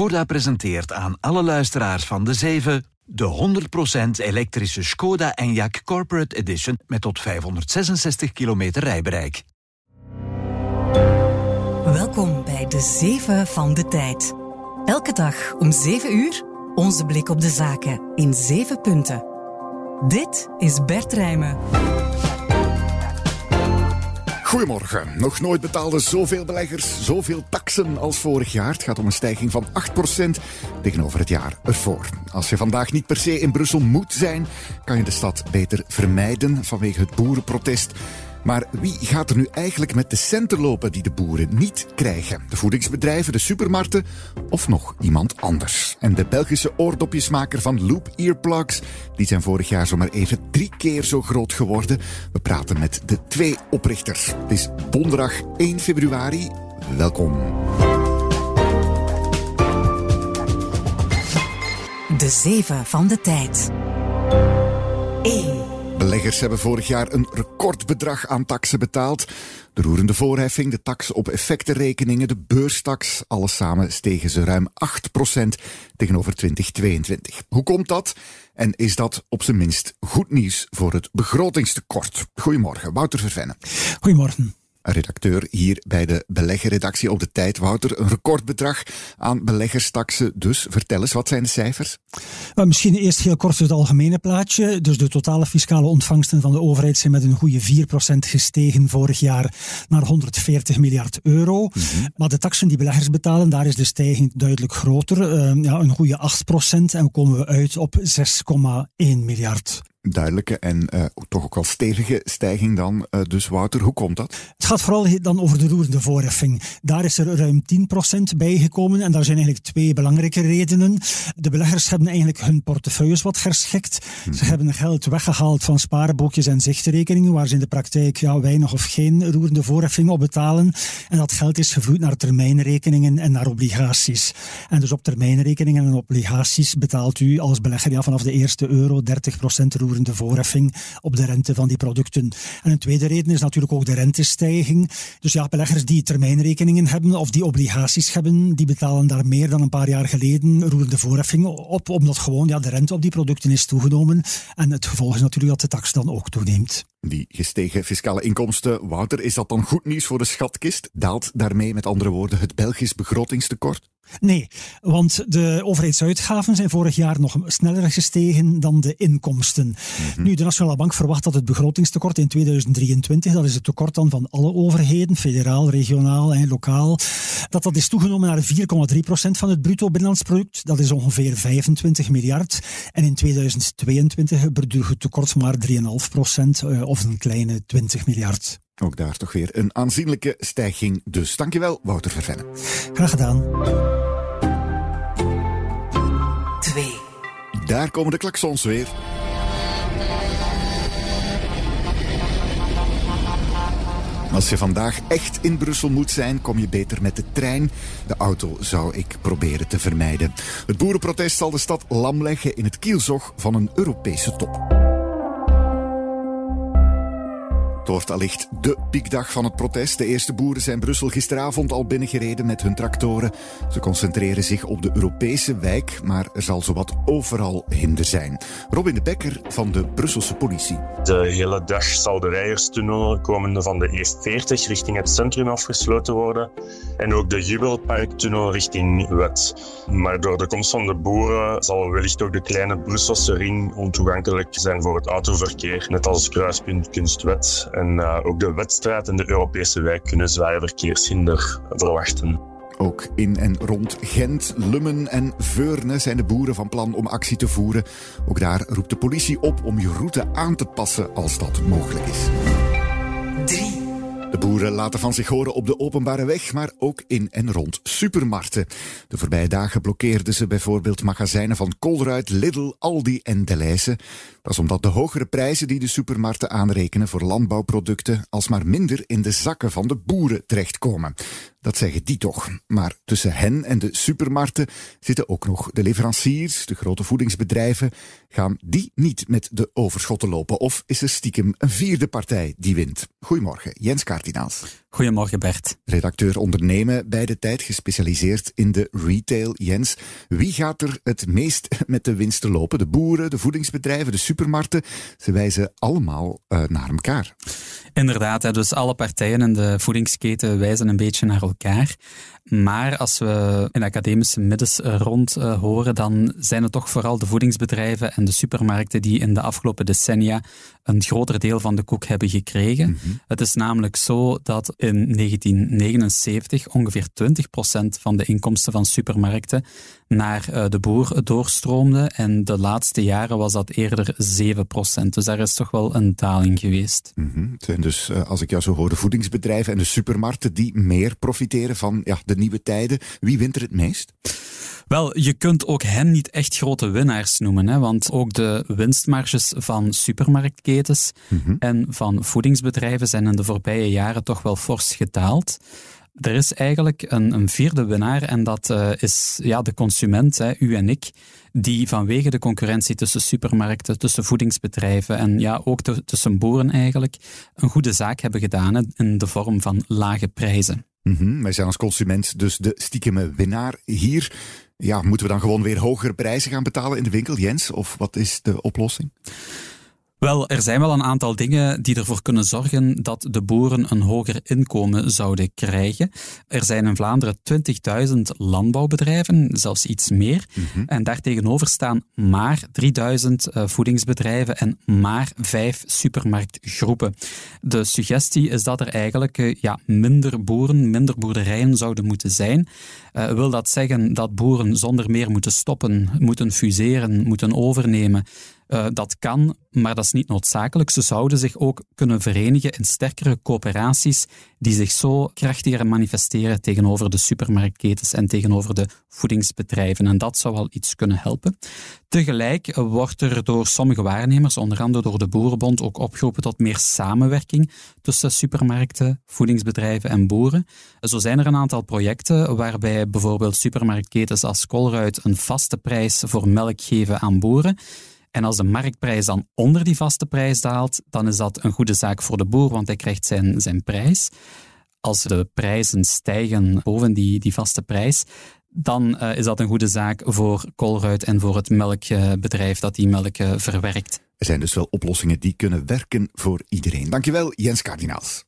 Skoda presenteert aan alle luisteraars van de 7 de 100% elektrische Skoda Enyaq Corporate Edition met tot 566 kilometer rijbereik. Welkom bij de 7 van de tijd. Elke dag om 7 uur onze blik op de zaken in 7 punten. Dit is Bert Rijmen. Goedemorgen. Nog nooit betaalden zoveel beleggers zoveel taxen als vorig jaar. Het gaat om een stijging van 8% tegenover het jaar ervoor. Als je vandaag niet per se in Brussel moet zijn, kan je de stad beter vermijden vanwege het boerenprotest. Maar wie gaat er nu eigenlijk met de centen lopen die de boeren niet krijgen? De voedingsbedrijven, de supermarkten of nog iemand anders? En de Belgische oordopjesmaker van Loop Earplugs, die zijn vorig jaar zomaar even drie keer zo groot geworden. We praten met de twee oprichters. Het is donderdag 1 februari. Welkom. De 7 van de tijd. 1. Beleggers hebben vorig jaar een recordbedrag aan taxen betaald. De roerende voorheffing, de tax op effectenrekeningen, de beurstax, alles samen stegen ze ruim 8% tegenover 2022. Hoe komt dat? En is dat op zijn minst goed nieuws voor het begrotingstekort? Goedemorgen, Wouter Vervennen. Goedemorgen redacteur hier bij de beleggerredactie op de tijd. Wouter, een recordbedrag aan beleggerstaxen. Dus vertel eens, wat zijn de cijfers? Maar misschien eerst heel kort het algemene plaatje. Dus de totale fiscale ontvangsten van de overheid zijn met een goede 4% gestegen vorig jaar naar 140 miljard euro. Mhm. Maar de taxen die beleggers betalen, daar is de stijging duidelijk groter. Uh, ja, een goede 8% en komen we uit op 6,1 miljard duidelijke en uh, toch ook wel stevige stijging dan. Uh, dus Wouter, hoe komt dat? Het gaat vooral dan over de roerende voorheffing. Daar is er ruim 10% bijgekomen en daar zijn eigenlijk twee belangrijke redenen. De beleggers hebben eigenlijk hun portefeuilles wat herschikt. Ze mhm. hebben geld weggehaald van spaarboekjes en zichtrekeningen, waar ze in de praktijk ja, weinig of geen roerende voorheffing op betalen. En dat geld is gevloeid naar termijnrekeningen en naar obligaties. En dus op termijnrekeningen en obligaties betaalt u als belegger ja, vanaf de eerste euro 30% roerende de voorheffing op de rente van die producten. En een tweede reden is natuurlijk ook de rentestijging. Dus ja, beleggers die termijnrekeningen hebben of die obligaties hebben, die betalen daar meer dan een paar jaar geleden roerende voorheffing op, omdat gewoon ja, de rente op die producten is toegenomen. En het gevolg is natuurlijk dat de tax dan ook toeneemt. Die gestegen fiscale inkomsten, Wouter, is dat dan goed nieuws voor de schatkist? Daalt daarmee met andere woorden het Belgisch begrotingstekort? Nee, want de overheidsuitgaven zijn vorig jaar nog sneller gestegen dan de inkomsten. Mhm. Nu, de Nationale Bank verwacht dat het begrotingstekort in 2023, dat is het tekort dan van alle overheden, federaal, regionaal en lokaal, dat dat is toegenomen naar 4,3 procent van het bruto binnenlands product. Dat is ongeveer 25 miljard. En in 2022 bedroeg het tekort maar 3,5 procent, eh, of een kleine 20 miljard. Ook daar toch weer een aanzienlijke stijging. Dus dankjewel, Wouter Vervenne. Graag gedaan. 2. Daar komen de klaksons weer. Als je vandaag echt in Brussel moet zijn, kom je beter met de trein. De auto zou ik proberen te vermijden. Het boerenprotest zal de stad lam leggen in het kielzog van een Europese top. Wordt allicht de piekdag van het protest. De eerste boeren zijn Brussel gisteravond al binnengereden met hun tractoren. Ze concentreren zich op de Europese wijk, maar er zal zowat overal hinder zijn. Robin de Bekker van de Brusselse politie. De hele dag zal de Rijerstunnel komende van de E40 richting het centrum afgesloten worden. En ook de Jubelparktunnel richting Wet. Maar door de komst van de boeren zal wellicht ook de kleine Brusselse ring ontoegankelijk zijn voor het autoverkeer. Net als kruispunt Kunstwet en uh, ook de wedstrijd in de Europese wijk kunnen zware verkeershinder verwachten. Ook in en rond Gent, Lummen en Veurne zijn de boeren van plan om actie te voeren. Ook daar roept de politie op om je route aan te passen als dat mogelijk is. 3. De boeren laten van zich horen op de openbare weg, maar ook in en rond supermarkten. De voorbije dagen blokkeerden ze bijvoorbeeld magazijnen van Colruyt, Lidl, Aldi en Deleuze. Dat is omdat de hogere prijzen die de supermarkten aanrekenen voor landbouwproducten alsmaar minder in de zakken van de boeren terechtkomen. Dat zeggen die toch. Maar tussen hen en de supermarkten zitten ook nog de leveranciers, de grote voedingsbedrijven. Gaan die niet met de overschotten lopen? Of is er stiekem een vierde partij die wint? Goedemorgen, Jens Kaartinaals. Goedemorgen Bert. Redacteur ondernemen bij de tijd, gespecialiseerd in de retail. Jens, wie gaat er het meest met de winsten lopen? De boeren, de voedingsbedrijven, de supermarkten? Ze wijzen allemaal uh, naar elkaar. Inderdaad, dus alle partijen in de voedingsketen wijzen een beetje naar elkaar. Maar als we in academische middens rond uh, horen, dan zijn het toch vooral de voedingsbedrijven en de supermarkten die in de afgelopen decennia een groter deel van de koek hebben gekregen. Mm -hmm. Het is namelijk zo dat in 1979 ongeveer 20% van de inkomsten van supermarkten naar uh, de boer doorstroomde. En de laatste jaren was dat eerder 7%. Dus daar is toch wel een daling geweest. Mm -hmm. Het zijn dus, uh, als ik jou zo hoor, de voedingsbedrijven en de supermarkten die meer profiteren van ja, de nieuwe tijden. Wie wint er het meest? Wel, je kunt ook hen niet echt grote winnaars noemen, hè, want ook de winstmarges van supermarktketens mm -hmm. en van voedingsbedrijven zijn in de voorbije jaren toch wel fors gedaald. Er is eigenlijk een, een vierde winnaar en dat uh, is ja, de consument, hè, u en ik, die vanwege de concurrentie tussen supermarkten, tussen voedingsbedrijven en ja, ook tussen boeren eigenlijk, een goede zaak hebben gedaan hè, in de vorm van lage prijzen. Mm -hmm. Wij zijn als consument dus de stiekeme winnaar hier. Ja, moeten we dan gewoon weer hogere prijzen gaan betalen in de winkel, Jens? Of wat is de oplossing? Wel, er zijn wel een aantal dingen die ervoor kunnen zorgen dat de boeren een hoger inkomen zouden krijgen. Er zijn in Vlaanderen 20.000 landbouwbedrijven, zelfs iets meer. Mm -hmm. En daartegenover staan maar 3000 uh, voedingsbedrijven en maar vijf supermarktgroepen. De suggestie is dat er eigenlijk uh, ja, minder boeren, minder boerderijen zouden moeten zijn. Uh, wil dat zeggen dat boeren zonder meer moeten stoppen, moeten fuseren, moeten overnemen? Uh, dat kan, maar dat is niet noodzakelijk. Ze zouden zich ook kunnen verenigen in sterkere coöperaties die zich zo krachtiger manifesteren tegenover de supermarktketens en tegenover de voedingsbedrijven. En dat zou wel iets kunnen helpen. Tegelijk wordt er door sommige waarnemers, onder andere door de Boerenbond, ook opgeroepen tot meer samenwerking tussen supermarkten, voedingsbedrijven en boeren. Zo zijn er een aantal projecten waarbij bijvoorbeeld supermarktketens als Colruyt een vaste prijs voor melk geven aan boeren. En als de marktprijs dan onder die vaste prijs daalt, dan is dat een goede zaak voor de boer, want hij krijgt zijn, zijn prijs. Als de prijzen stijgen boven die, die vaste prijs, dan uh, is dat een goede zaak voor Colruyt en voor het melkbedrijf dat die melk uh, verwerkt. Er zijn dus wel oplossingen die kunnen werken voor iedereen. Dankjewel, Jens Kardinaals.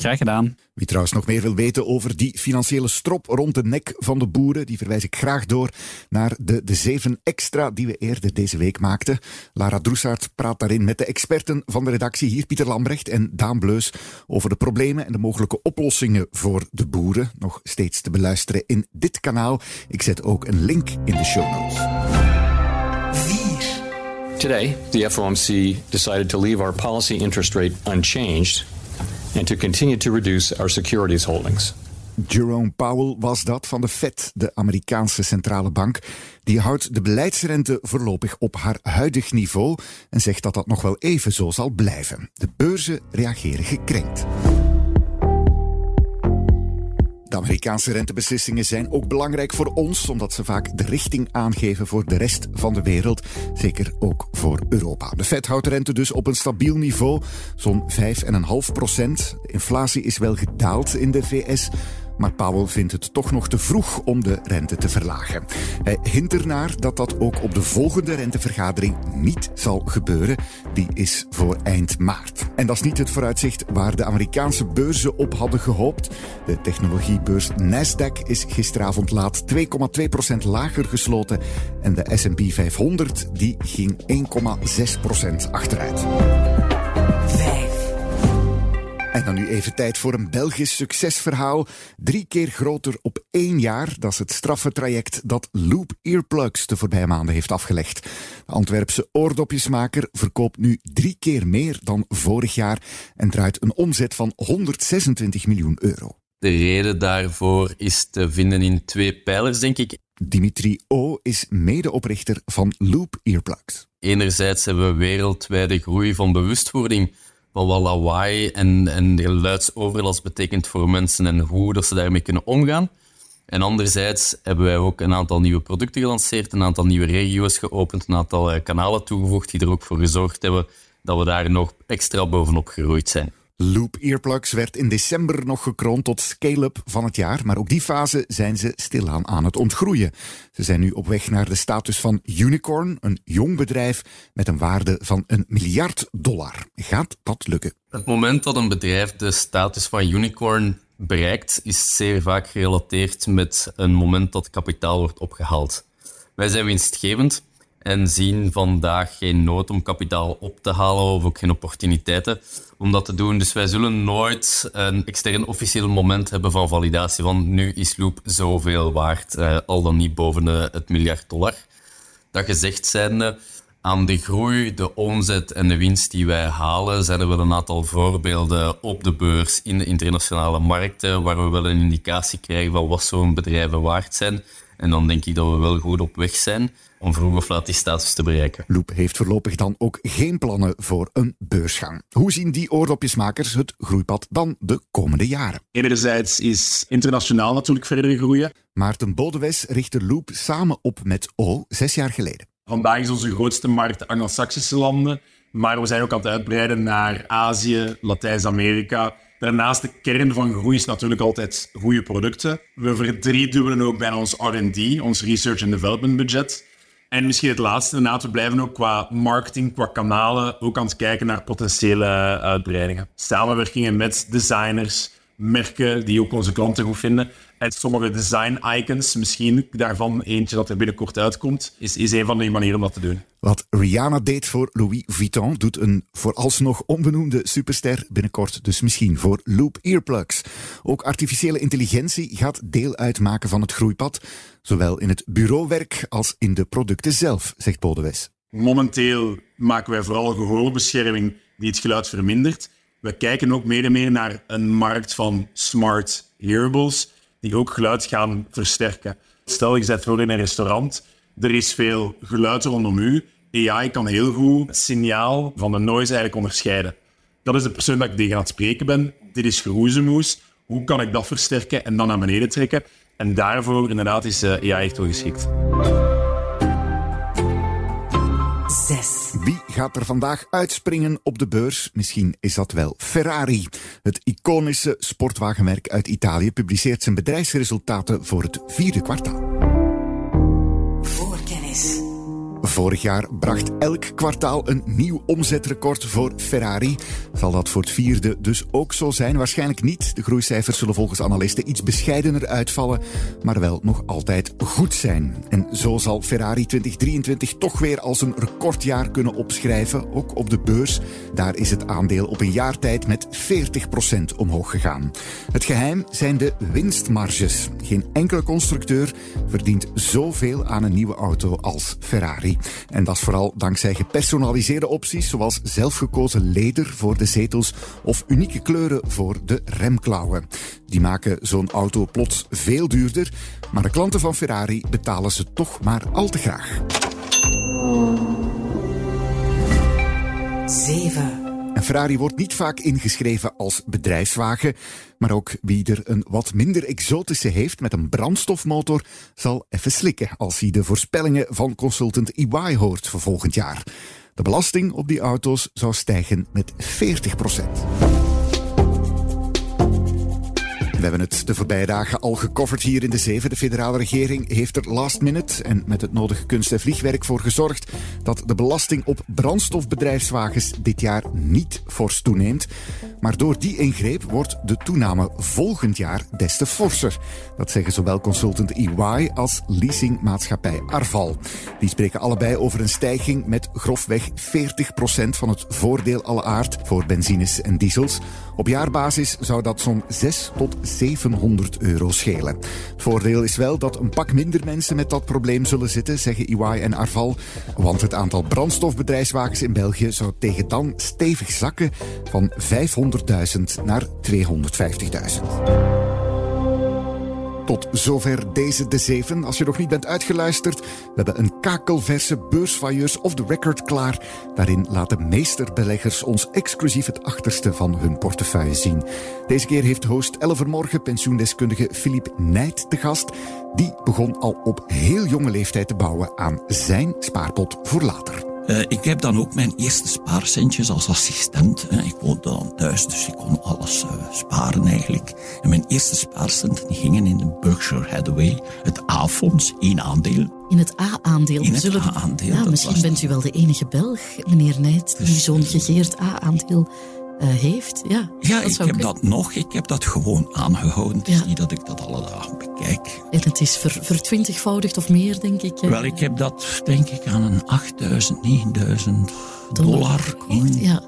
Graag gedaan. Wie trouwens nog meer wil weten over die financiële strop rond de nek van de boeren, die verwijs ik graag door naar de, de zeven extra die we eerder deze week maakten. Lara Droesaert praat daarin met de experten van de redactie hier, Pieter Lambrecht en Daan Bleus, over de problemen en de mogelijke oplossingen voor de boeren. Nog steeds te beluisteren in dit kanaal. Ik zet ook een link in de show notes. Today, the FOMC decided to leave our policy interest rate unchanged and to continue to reduce our securities holdings. Jerome Powell was dat van de Fed, de Amerikaanse centrale bank. Die houdt de beleidsrente voorlopig op haar huidig niveau en zegt dat dat nog wel even zo zal blijven. De beurzen reageren gekrenkt. De Amerikaanse rentebeslissingen zijn ook belangrijk voor ons, omdat ze vaak de richting aangeven voor de rest van de wereld. Zeker ook voor Europa. De Fed houdt rente dus op een stabiel niveau, zo'n 5,5 procent. De inflatie is wel gedaald in de VS. Maar Powell vindt het toch nog te vroeg om de rente te verlagen. Hij hint ernaar dat dat ook op de volgende rentevergadering niet zal gebeuren. Die is voor eind maart. En dat is niet het vooruitzicht waar de Amerikaanse beurzen op hadden gehoopt. De technologiebeurs Nasdaq is gisteravond laat 2,2% lager gesloten. En de S&P 500 die ging 1,6% achteruit. En dan nu even tijd voor een Belgisch succesverhaal. Drie keer groter op één jaar. Dat is het straffentraject dat Loop Earplugs de voorbije maanden heeft afgelegd. De Antwerpse oordopjesmaker verkoopt nu drie keer meer dan vorig jaar en draait een omzet van 126 miljoen euro. De reden daarvoor is te vinden in twee pijlers, denk ik. Dimitri O. is medeoprichter van Loop Earplugs. Enerzijds hebben we wereldwijde groei van bewustwording van wat lawaai en, en geluidsoverlast betekent voor mensen en hoe dat ze daarmee kunnen omgaan. En anderzijds hebben wij ook een aantal nieuwe producten gelanceerd, een aantal nieuwe regio's geopend, een aantal kanalen toegevoegd die er ook voor gezorgd hebben dat we daar nog extra bovenop gegroeid zijn. Loop Earplugs werd in december nog gekroond tot scale-up van het jaar, maar ook die fase zijn ze stilaan aan het ontgroeien. Ze zijn nu op weg naar de status van unicorn, een jong bedrijf met een waarde van een miljard dollar. Gaat dat lukken? Het moment dat een bedrijf de status van unicorn bereikt, is zeer vaak gerelateerd met een moment dat kapitaal wordt opgehaald. Wij zijn winstgevend en zien vandaag geen nood om kapitaal op te halen of ook geen opportuniteiten om dat te doen. Dus wij zullen nooit een extern officieel moment hebben van validatie van nu is Loop zoveel waard, eh, al dan niet boven de, het miljard dollar. Dat gezegd zijnde, aan de groei, de omzet en de winst die wij halen, zijn er wel een aantal voorbeelden op de beurs in de internationale markten, waar we wel een indicatie krijgen van wat zo'n bedrijven waard zijn. En dan denk ik dat we wel goed op weg zijn om vroeg of laat die status te bereiken. Loop heeft voorlopig dan ook geen plannen voor een beursgang. Hoe zien die oordopjesmakers het groeipad dan de komende jaren? Enerzijds is internationaal natuurlijk verder groeien. Maarten Bodewes richtte Loop samen op met O zes jaar geleden. Vandaag is onze grootste markt Anglo-Saxische landen, maar we zijn ook aan het uitbreiden naar Azië, Latijns-Amerika. Daarnaast de kern van groei is natuurlijk altijd goede producten. We verdriedubbelen ook bijna ons R&D, ons research and development budget. En misschien het laatste, inderdaad, we blijven ook qua marketing, qua kanalen, ook aan het kijken naar potentiële uitbreidingen. Samenwerkingen met designers, merken die ook onze klanten goed vinden. En sommige design icons, misschien daarvan eentje dat er binnenkort uitkomt, is, is een van de manieren om dat te doen. Wat Rihanna deed voor Louis Vuitton, doet een vooralsnog onbenoemde superster binnenkort dus misschien voor Loop Earplugs. Ook artificiële intelligentie gaat deel uitmaken van het groeipad, zowel in het bureauwerk als in de producten zelf, zegt Bodewes. Momenteel maken wij vooral gehoorbescherming die het geluid vermindert. We kijken ook meer en meer naar een markt van smart hearables, die ook geluid gaan versterken. Stel, je zet voor in een restaurant, er is veel geluid rondom u. AI kan heel goed het signaal van de noise eigenlijk onderscheiden. Dat is de persoon dat ik tegen aan het spreken ben. Dit is geroezemoes. Hoe kan ik dat versterken en dan naar beneden trekken? En daarvoor inderdaad is eh, AI echt wel geschikt. 6. Wie gaat er vandaag uitspringen op de beurs? Misschien is dat wel Ferrari. Het iconische sportwagenmerk uit Italië publiceert zijn bedrijfsresultaten voor het vierde kwartaal. Voorkennis. Vorig jaar bracht elk kwartaal een nieuw omzetrecord voor Ferrari. Zal dat voor het vierde dus ook zo zijn? Waarschijnlijk niet. De groeicijfers zullen volgens analisten iets bescheidener uitvallen, maar wel nog altijd goed zijn. En zo zal Ferrari 2023 toch weer als een recordjaar kunnen opschrijven, ook op de beurs. Daar is het aandeel op een jaar tijd met 40% omhoog gegaan. Het geheim zijn de winstmarges. Geen enkele constructeur verdient zoveel aan een nieuwe auto als Ferrari. En dat is vooral dankzij gepersonaliseerde opties, zoals zelfgekozen leder voor de zetels of unieke kleuren voor de remklauwen. Die maken zo'n auto plots veel duurder, maar de klanten van Ferrari betalen ze toch maar al te graag. 7. Ferrari wordt niet vaak ingeschreven als bedrijfswagen, maar ook wie er een wat minder exotische heeft met een brandstofmotor zal even slikken als hij de voorspellingen van consultant EY hoort voor volgend jaar. De belasting op die auto's zou stijgen met 40 we hebben het de voorbije dagen al gecoverd hier in de Zeven. De federale regering heeft er last minute en met het nodige kunst- en vliegwerk voor gezorgd dat de belasting op brandstofbedrijfswagens dit jaar niet fors toeneemt. Maar door die ingreep wordt de toename volgend jaar des te forser. Dat zeggen zowel consultant EY als leasingmaatschappij Arval. Die spreken allebei over een stijging met grofweg 40% van het voordeel alle aard voor benzines en diesels. Op jaarbasis zou dat zo'n 6 tot 700 euro schelen. Het voordeel is wel dat een pak minder mensen met dat probleem zullen zitten, zeggen EY en Arval. Want het aantal brandstofbedrijfswagens in België zou tegen dan stevig zakken van 500.000 naar 250.000. Tot zover deze de zeven. Als je nog niet bent uitgeluisterd, we hebben een kakelverse beursvailleurs of the record klaar. Daarin laten meesterbeleggers ons exclusief het achterste van hun portefeuille zien. Deze keer heeft host Elvermorgen pensioendeskundige Philippe Nijt te gast. Die begon al op heel jonge leeftijd te bouwen aan zijn spaarpot voor later. Uh, ik heb dan ook mijn eerste spaarcentjes als assistent. Ik woonde dan thuis, dus ik kon alles uh, sparen eigenlijk. En mijn eerste spaarcenten gingen in de Berkshire Hathaway, het A-fonds, één aandeel. In het A-aandeel? In het A-aandeel. Ja, misschien bent u wel de enige Belg, meneer Nijt, die dus, zo'n gegeerd A-aandeel uh, heeft. Ja, ja ik heb dat nog. Ik heb dat gewoon aangehouden. Het is niet dat ik dat alle dagen bekijk. En het is ver, vertwintigvoudigd of meer, denk ik. Wel, ik heb dat, denk ik, aan een 8000, 9000 dollar, in. Ja.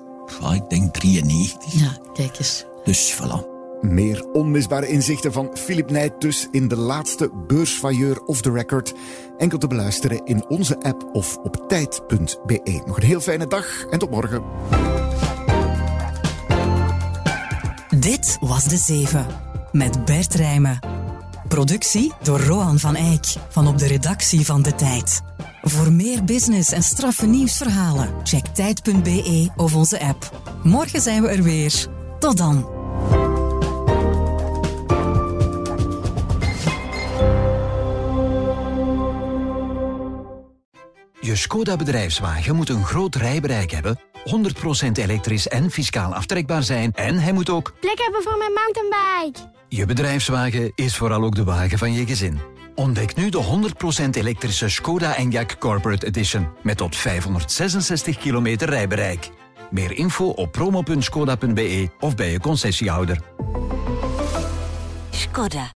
ik denk 93. Ja, kijk eens. Dus voilà. Meer onmisbare inzichten van Philip Nijt dus in de laatste beursvailleur of the record. Enkel te beluisteren in onze app of op tijd.be. Nog een heel fijne dag en tot morgen. Dit was De Zeven met Bert Rijmen. Productie door Roan van Eyck van op de redactie van De Tijd. Voor meer business en straffe nieuwsverhalen, check tijd.be of onze app. Morgen zijn we er weer. Tot dan. Je Skoda bedrijfswagen moet een groot rijbereik hebben 100% elektrisch en fiscaal aftrekbaar zijn en hij moet ook plek hebben voor mijn mountainbike. Je bedrijfswagen is vooral ook de wagen van je gezin. Ontdek nu de 100% elektrische Skoda Enyaq Corporate Edition met tot 566 kilometer rijbereik. Meer info op promo.skoda.be of bij je concessiehouder. Skoda.